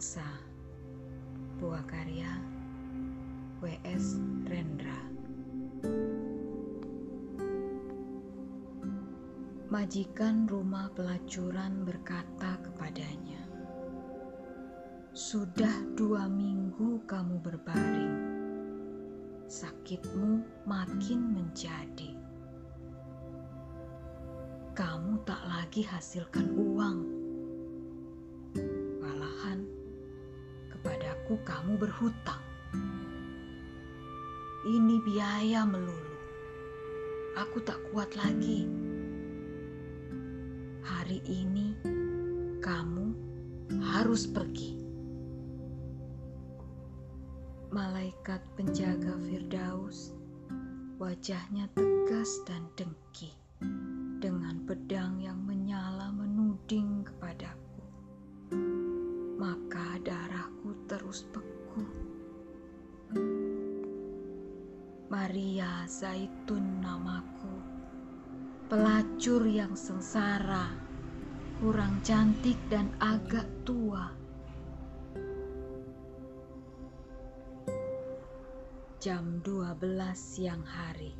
Bangsa Buah karya W.S. Rendra. Majikan rumah pelacuran berkata kepadanya Sudah dua minggu kamu berbaring. Sakitmu makin menjadi. Kamu tak lagi hasilkan uang aku kamu berhutang. Ini biaya melulu. Aku tak kuat lagi. Hari ini kamu harus pergi. Malaikat penjaga Firdaus wajahnya tegas dan dengki dengan pedang yang menyala menuding kepadaku. Maka darahku terus beku. Maria Zaitun namaku, pelacur yang sengsara, kurang cantik dan agak tua. Jam 12 siang hari.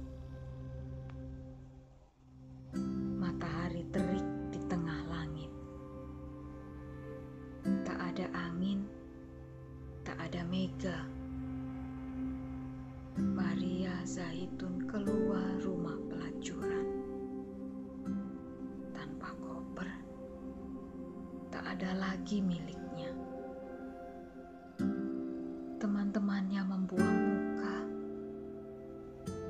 Teman-temannya membuang muka.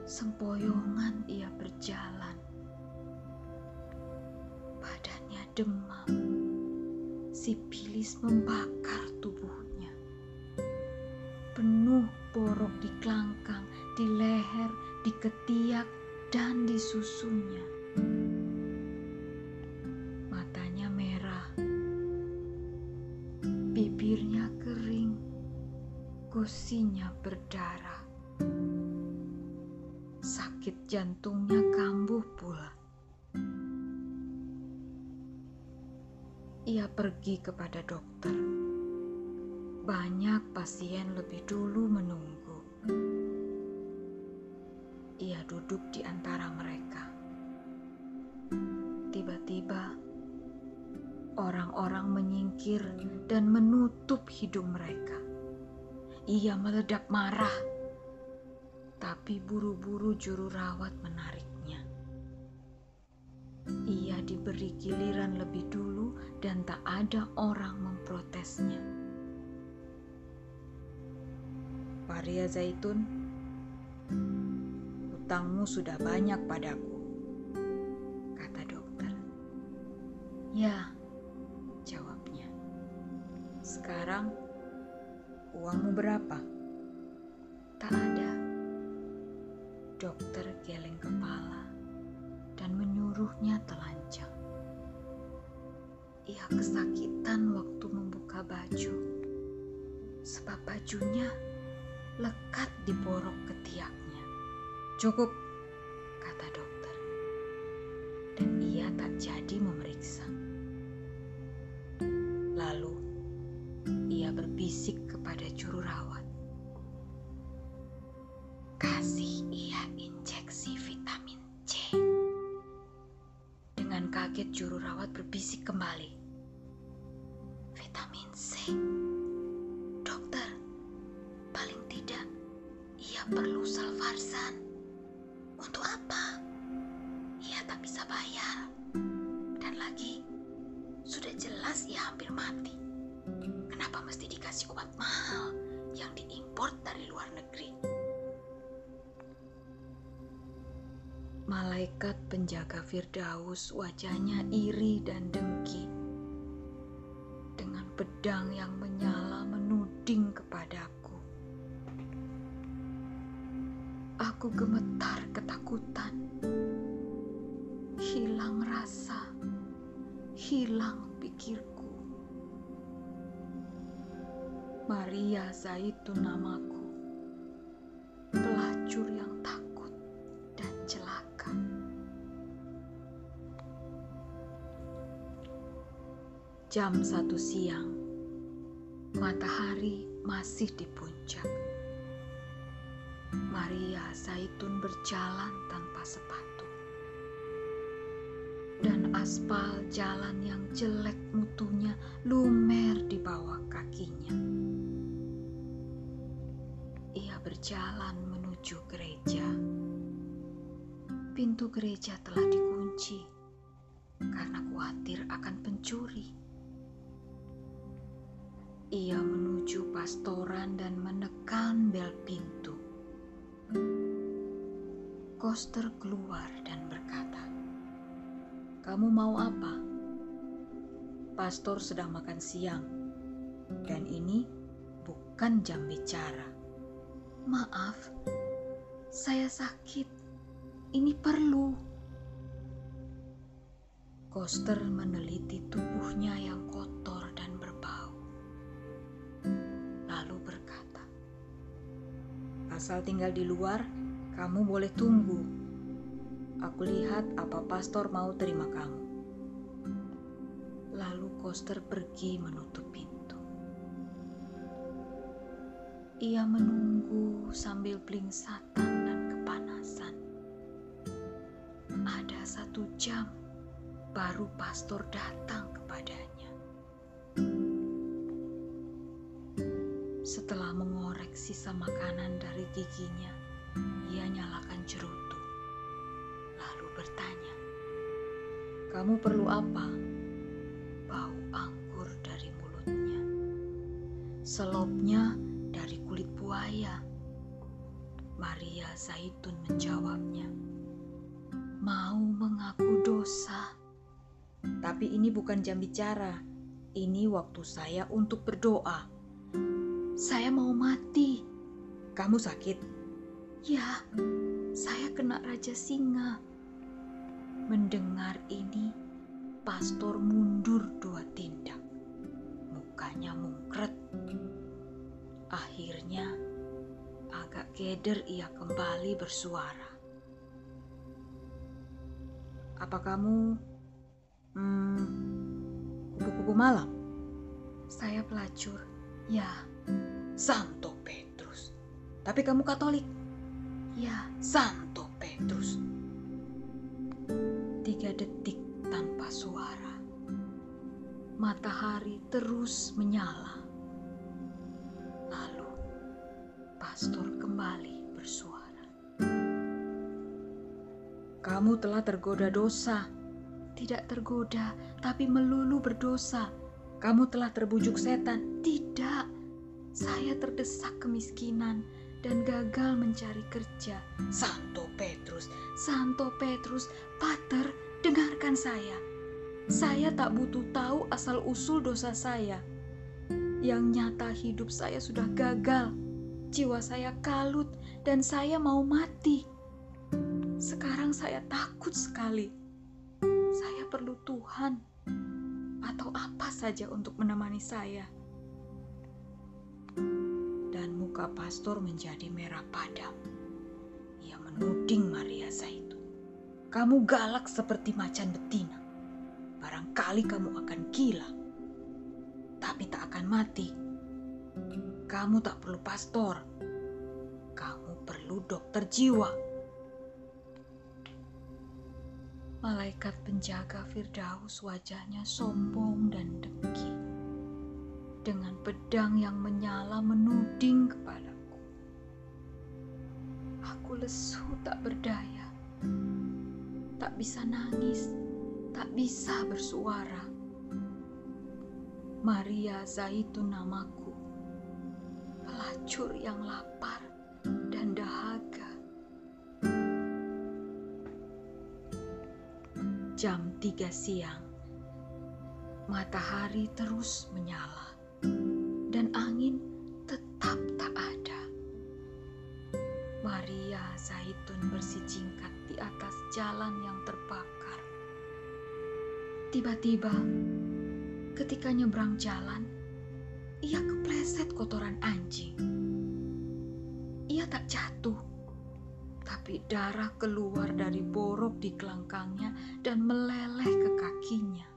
Sempoyongan ia berjalan. Badannya demam. Sipilis membakar tubuhnya penuh borok di kelangkang, di leher, di ketiak, dan di susunya. Gusinya berdarah. Sakit jantungnya kambuh pula. Ia pergi kepada dokter banyak pasien lebih dulu menunggu. Ia duduk di antara mereka. Tiba-tiba, orang-orang menyingkir dan menutup hidung mereka. Ia meledak marah, tapi buru-buru juru rawat menariknya. Ia diberi giliran lebih dulu, dan tak ada orang memprotesnya. Maria Zaitun, hutangmu sudah banyak padaku, kata dokter. Ya, jawabnya. Sekarang uangmu berapa? Tak ada. Dokter geleng kepala dan menyuruhnya telanjang. Ia kesakitan waktu membuka baju, sebab bajunya lekat di borok ketiaknya. Cukup, Vitamin C. perlu salvarsan. Untuk apa? Ia tak bisa bayar. Dan lagi, sudah jelas ia hampir mati. Kenapa mesti dikasih obat mahal yang diimpor dari luar negeri? Malaikat penjaga Firdaus wajahnya iri dan dengki. Pedang yang menyala menuding kepadaku. Aku gemetar ketakutan. Hilang rasa, hilang pikirku. Maria Zaitun namaku, pelacur yang takut dan celaka. Jam satu siang, Matahari masih di puncak. Maria Zaitun berjalan tanpa sepatu. Dan aspal jalan yang jelek mutunya lumer di bawah kakinya. Ia berjalan menuju gereja. Pintu gereja telah dikunci karena khawatir akan pencuri. Ia menuju pastoran dan menekan bel pintu. Koster keluar dan berkata, "Kamu mau apa?" Pastor sedang makan siang, dan ini bukan jam bicara. Maaf, saya sakit. Ini perlu. Koster meneliti tubuhnya yang kotor Asal tinggal di luar, kamu boleh tunggu. Aku lihat apa pastor mau terima kamu. Lalu Koster pergi menutup pintu. Ia menunggu sambil pelingsatan dan kepanasan. Ada satu jam baru pastor datang kepadanya. Sisa makanan dari giginya, ia nyalakan cerutu. Lalu bertanya, "Kamu perlu apa?" Bau anggur dari mulutnya. Selopnya dari kulit buaya. Maria Zaitun menjawabnya, "Mau mengaku dosa." Tapi ini bukan jam bicara. Ini waktu saya untuk berdoa. Saya mau mati. Kamu sakit? Ya, saya kena Raja Singa. Mendengar ini, pastor mundur dua tindak. Mukanya mungkret. Akhirnya, agak keder ia kembali bersuara. Apa kamu hmm, kupu-kupu malam? Saya pelacur. Ya, Santo Petrus. Tapi kamu Katolik? Ya, Santo Petrus. Tiga detik tanpa suara. Matahari terus menyala. Lalu, pastor kembali bersuara. Kamu telah tergoda dosa. Tidak tergoda, tapi melulu berdosa kamu telah terbujuk setan. Tidak, saya terdesak kemiskinan dan gagal mencari kerja. Santo Petrus, Santo Petrus, Pater, dengarkan saya. Saya tak butuh tahu asal-usul dosa saya. Yang nyata hidup saya sudah gagal. Jiwa saya kalut dan saya mau mati. Sekarang saya takut sekali. Saya perlu Tuhan atau apa saja untuk menemani saya. Muka pastor menjadi merah padam. Ia menuding Maria Zaitun. Kamu galak seperti macan betina. Barangkali kamu akan gila. Tapi tak akan mati. Kamu tak perlu pastor. Kamu perlu dokter jiwa Malaikat penjaga Firdaus wajahnya sombong dan. Dengan pedang yang menyala menuding kepadaku. Aku lesu tak berdaya. Tak bisa nangis, tak bisa bersuara. Maria Zaitun namaku. Pelacur yang lapar dan dahaga. Jam 3 siang, matahari terus menyala dan angin tetap tak ada. Maria Zaitun bersijingkat di atas jalan yang terbakar. Tiba-tiba, ketika nyebrang jalan, ia kepleset kotoran anjing. Ia tak jatuh, tapi darah keluar dari borok di kelangkangnya dan meleleh ke kakinya.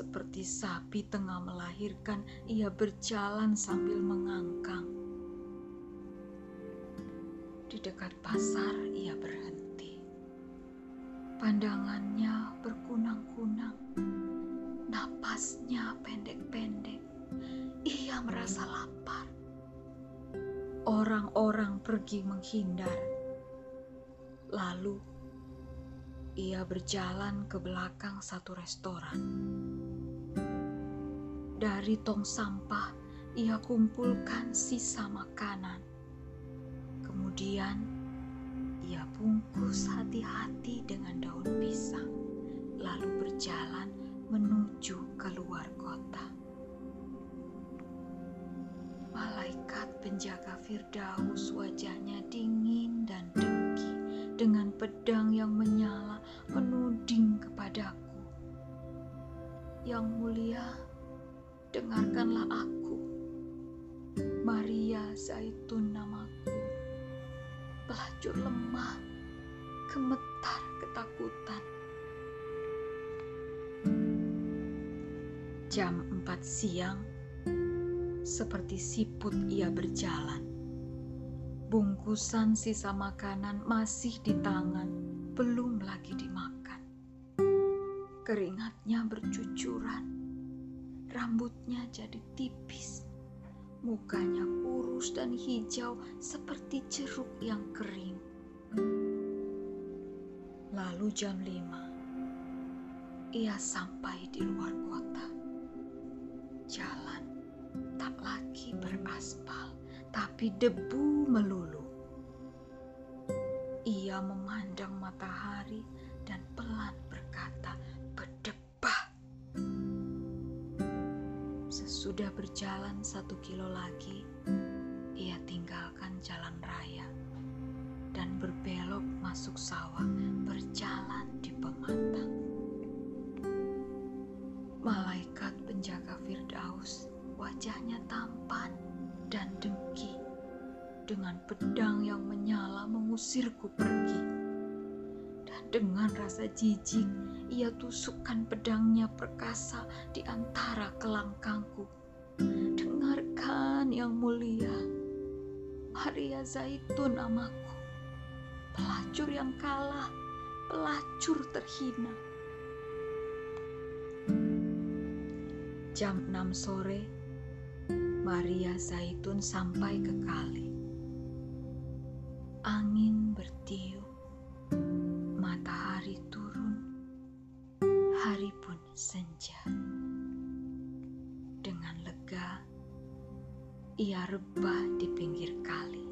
Seperti sapi tengah melahirkan, ia berjalan sambil mengangkang. Di dekat pasar, ia berhenti. Pandangannya berkunang-kunang, napasnya pendek-pendek. Ia merasa lapar. Orang-orang pergi menghindar. Lalu ia berjalan ke belakang satu restoran. Dari tong sampah, ia kumpulkan sisa makanan. Kemudian, ia bungkus hati-hati dengan daun pisang, lalu berjalan menuju keluar kota. Malaikat penjaga Firdaus wajahnya dingin dan dengki dengan pedang yang menyala menuding kepadaku. Yang mulia, dengarkanlah aku. Maria Zaitun namaku. Pelacur lemah, gemetar ketakutan. Jam 4 siang, seperti siput ia berjalan. Bungkusan sisa makanan masih di tangan, belum lagi dimakan. Keringatnya bercucuran, rambutnya jadi tipis, mukanya kurus dan hijau seperti jeruk yang kering. Lalu jam lima, ia sampai di luar kota. Jalan tak lagi beraspal, tapi debu melulu. Ia memandang matahari dan pelan Sesudah berjalan satu kilo lagi, ia tinggalkan jalan raya dan berbelok masuk sawah, berjalan di pematang. Malaikat penjaga Firdaus wajahnya tampan dan dengki. Dengan pedang yang menyala mengusirku pergi. Dengan rasa jijik, ia tusukkan pedangnya perkasa di antara kelangkangku. Dengarkan yang mulia, Maria Zaitun namaku. Pelacur yang kalah, pelacur terhina. Jam 6 sore, Maria Zaitun sampai ke kali. Angin bertiup, senja. Dengan lega, ia rebah di pinggir kali.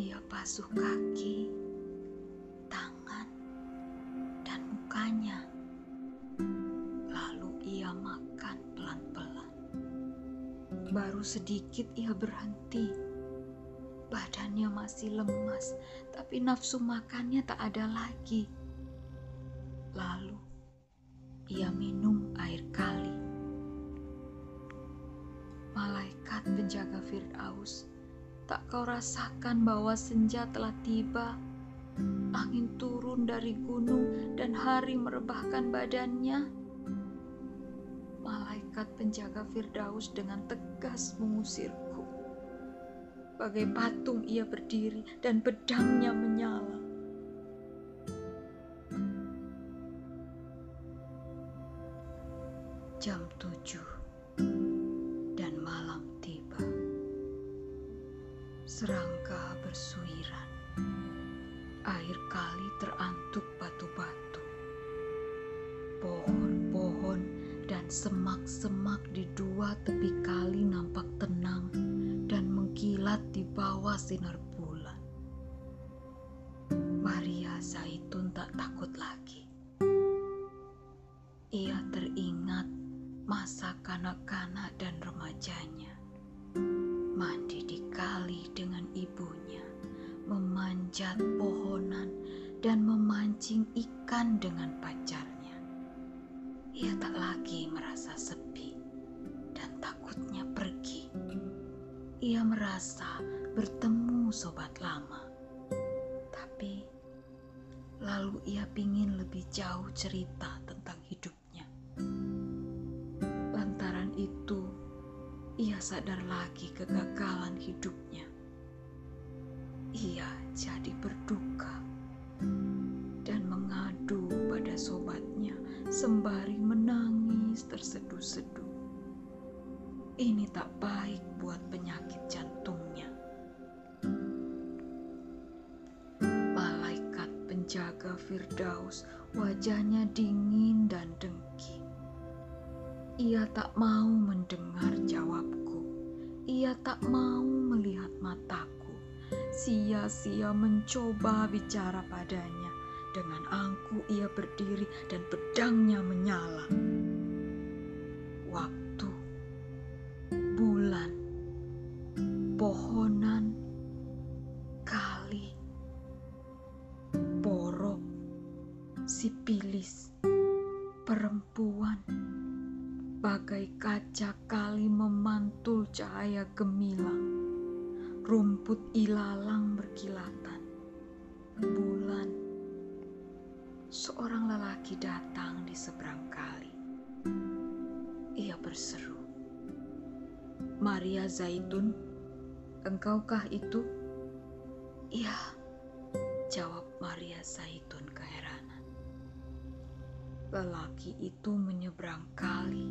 Ia basuh kaki, tangan, dan mukanya. Lalu ia makan pelan-pelan. Baru sedikit ia berhenti. Badannya masih lemas, tapi nafsu makannya tak ada lagi. Lalu ia minum air kali. Malaikat penjaga Firdaus, tak kau rasakan bahwa senja telah tiba? Angin turun dari gunung dan hari merebahkan badannya. Malaikat penjaga Firdaus dengan tegas mengusirku. Bagai patung ia berdiri dan pedangnya menyala. Ia teringat masa kanak-kanak dan remajanya. Mandi di kali dengan ibunya, memanjat pohonan dan memancing ikan dengan pacarnya. Ia tak lagi merasa sepi dan takutnya pergi. Ia merasa bertemu sobat lama. Tapi Lalu ia ingin lebih jauh cerita tentang hidupnya. Itu, ia sadar lagi kegagalan hidupnya. Ia jadi berduka dan mengadu pada sobatnya sembari menangis terseduh-seduh. Ini tak baik buat penyakit jantungnya. Malaikat penjaga Firdaus wajahnya dingin dan dengki. Ia tak mau mendengar jawabku. Ia tak mau melihat mataku. Sia-sia mencoba bicara padanya. Dengan angku ia berdiri dan pedangnya menyala. Zaitun, engkaukah itu? Iya, jawab Maria Zaitun keheranan. Lelaki itu menyeberang kali.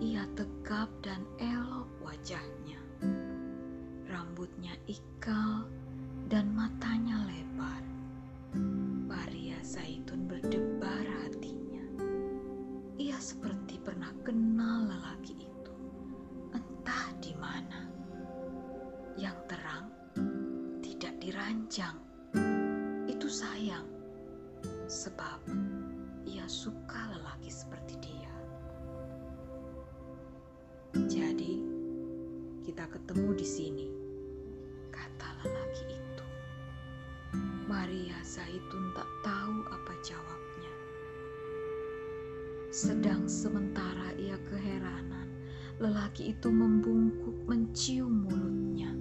Ia tegap dan elok wajahnya. Rambutnya ikal dan matanya lebar. Maria Zaitun berdebar kita ketemu di sini, kata lelaki itu. Maria Zaitun tak tahu apa jawabnya. Sedang sementara ia keheranan, lelaki itu membungkuk mencium mulutnya.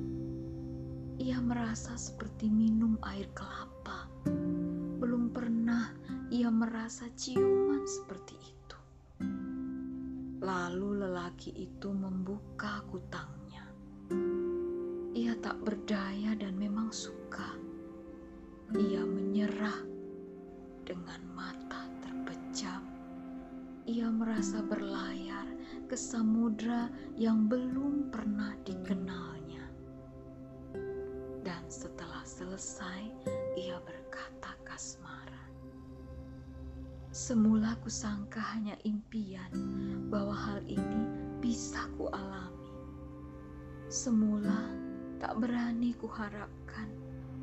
Ia merasa seperti minum air kelapa. Belum pernah ia merasa ciuman seperti itu. Lalu lelaki itu membuka kutangnya. Tak berdaya dan memang suka. Ia menyerah dengan mata terpejam. Ia merasa berlayar ke samudra yang belum pernah dikenalnya. Dan setelah selesai, ia berkata kasmaran. Semula kusangka hanya impian bahwa hal ini bisa kualami. Semula tak berani kuharapkan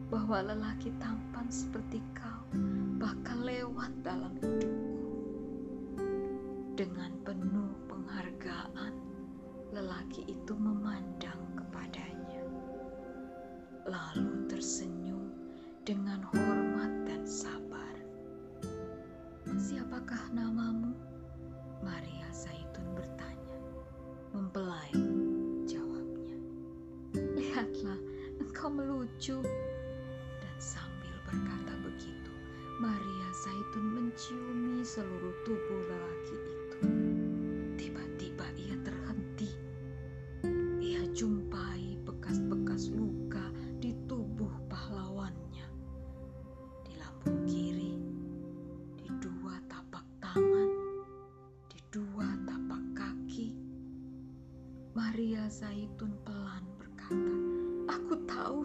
bahwa lelaki tampan seperti kau bakal lewat dalam hidupku. Dengan penuh penghargaan, lelaki itu memandang kepadanya. Lalu melucu. Dan sambil berkata begitu, Maria Zaitun menciumi seluruh tubuh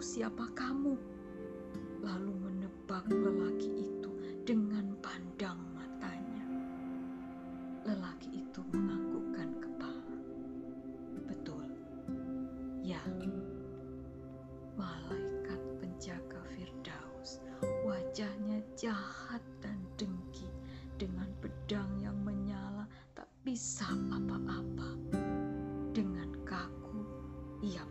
siapa kamu? Lalu menebak lelaki itu dengan pandang matanya. Lelaki itu menganggukkan kepala. Betul. Ya. Malaikat penjaga Firdaus, wajahnya jahat dan dengki dengan pedang yang menyala tak bisa apa-apa. Dengan kaku ia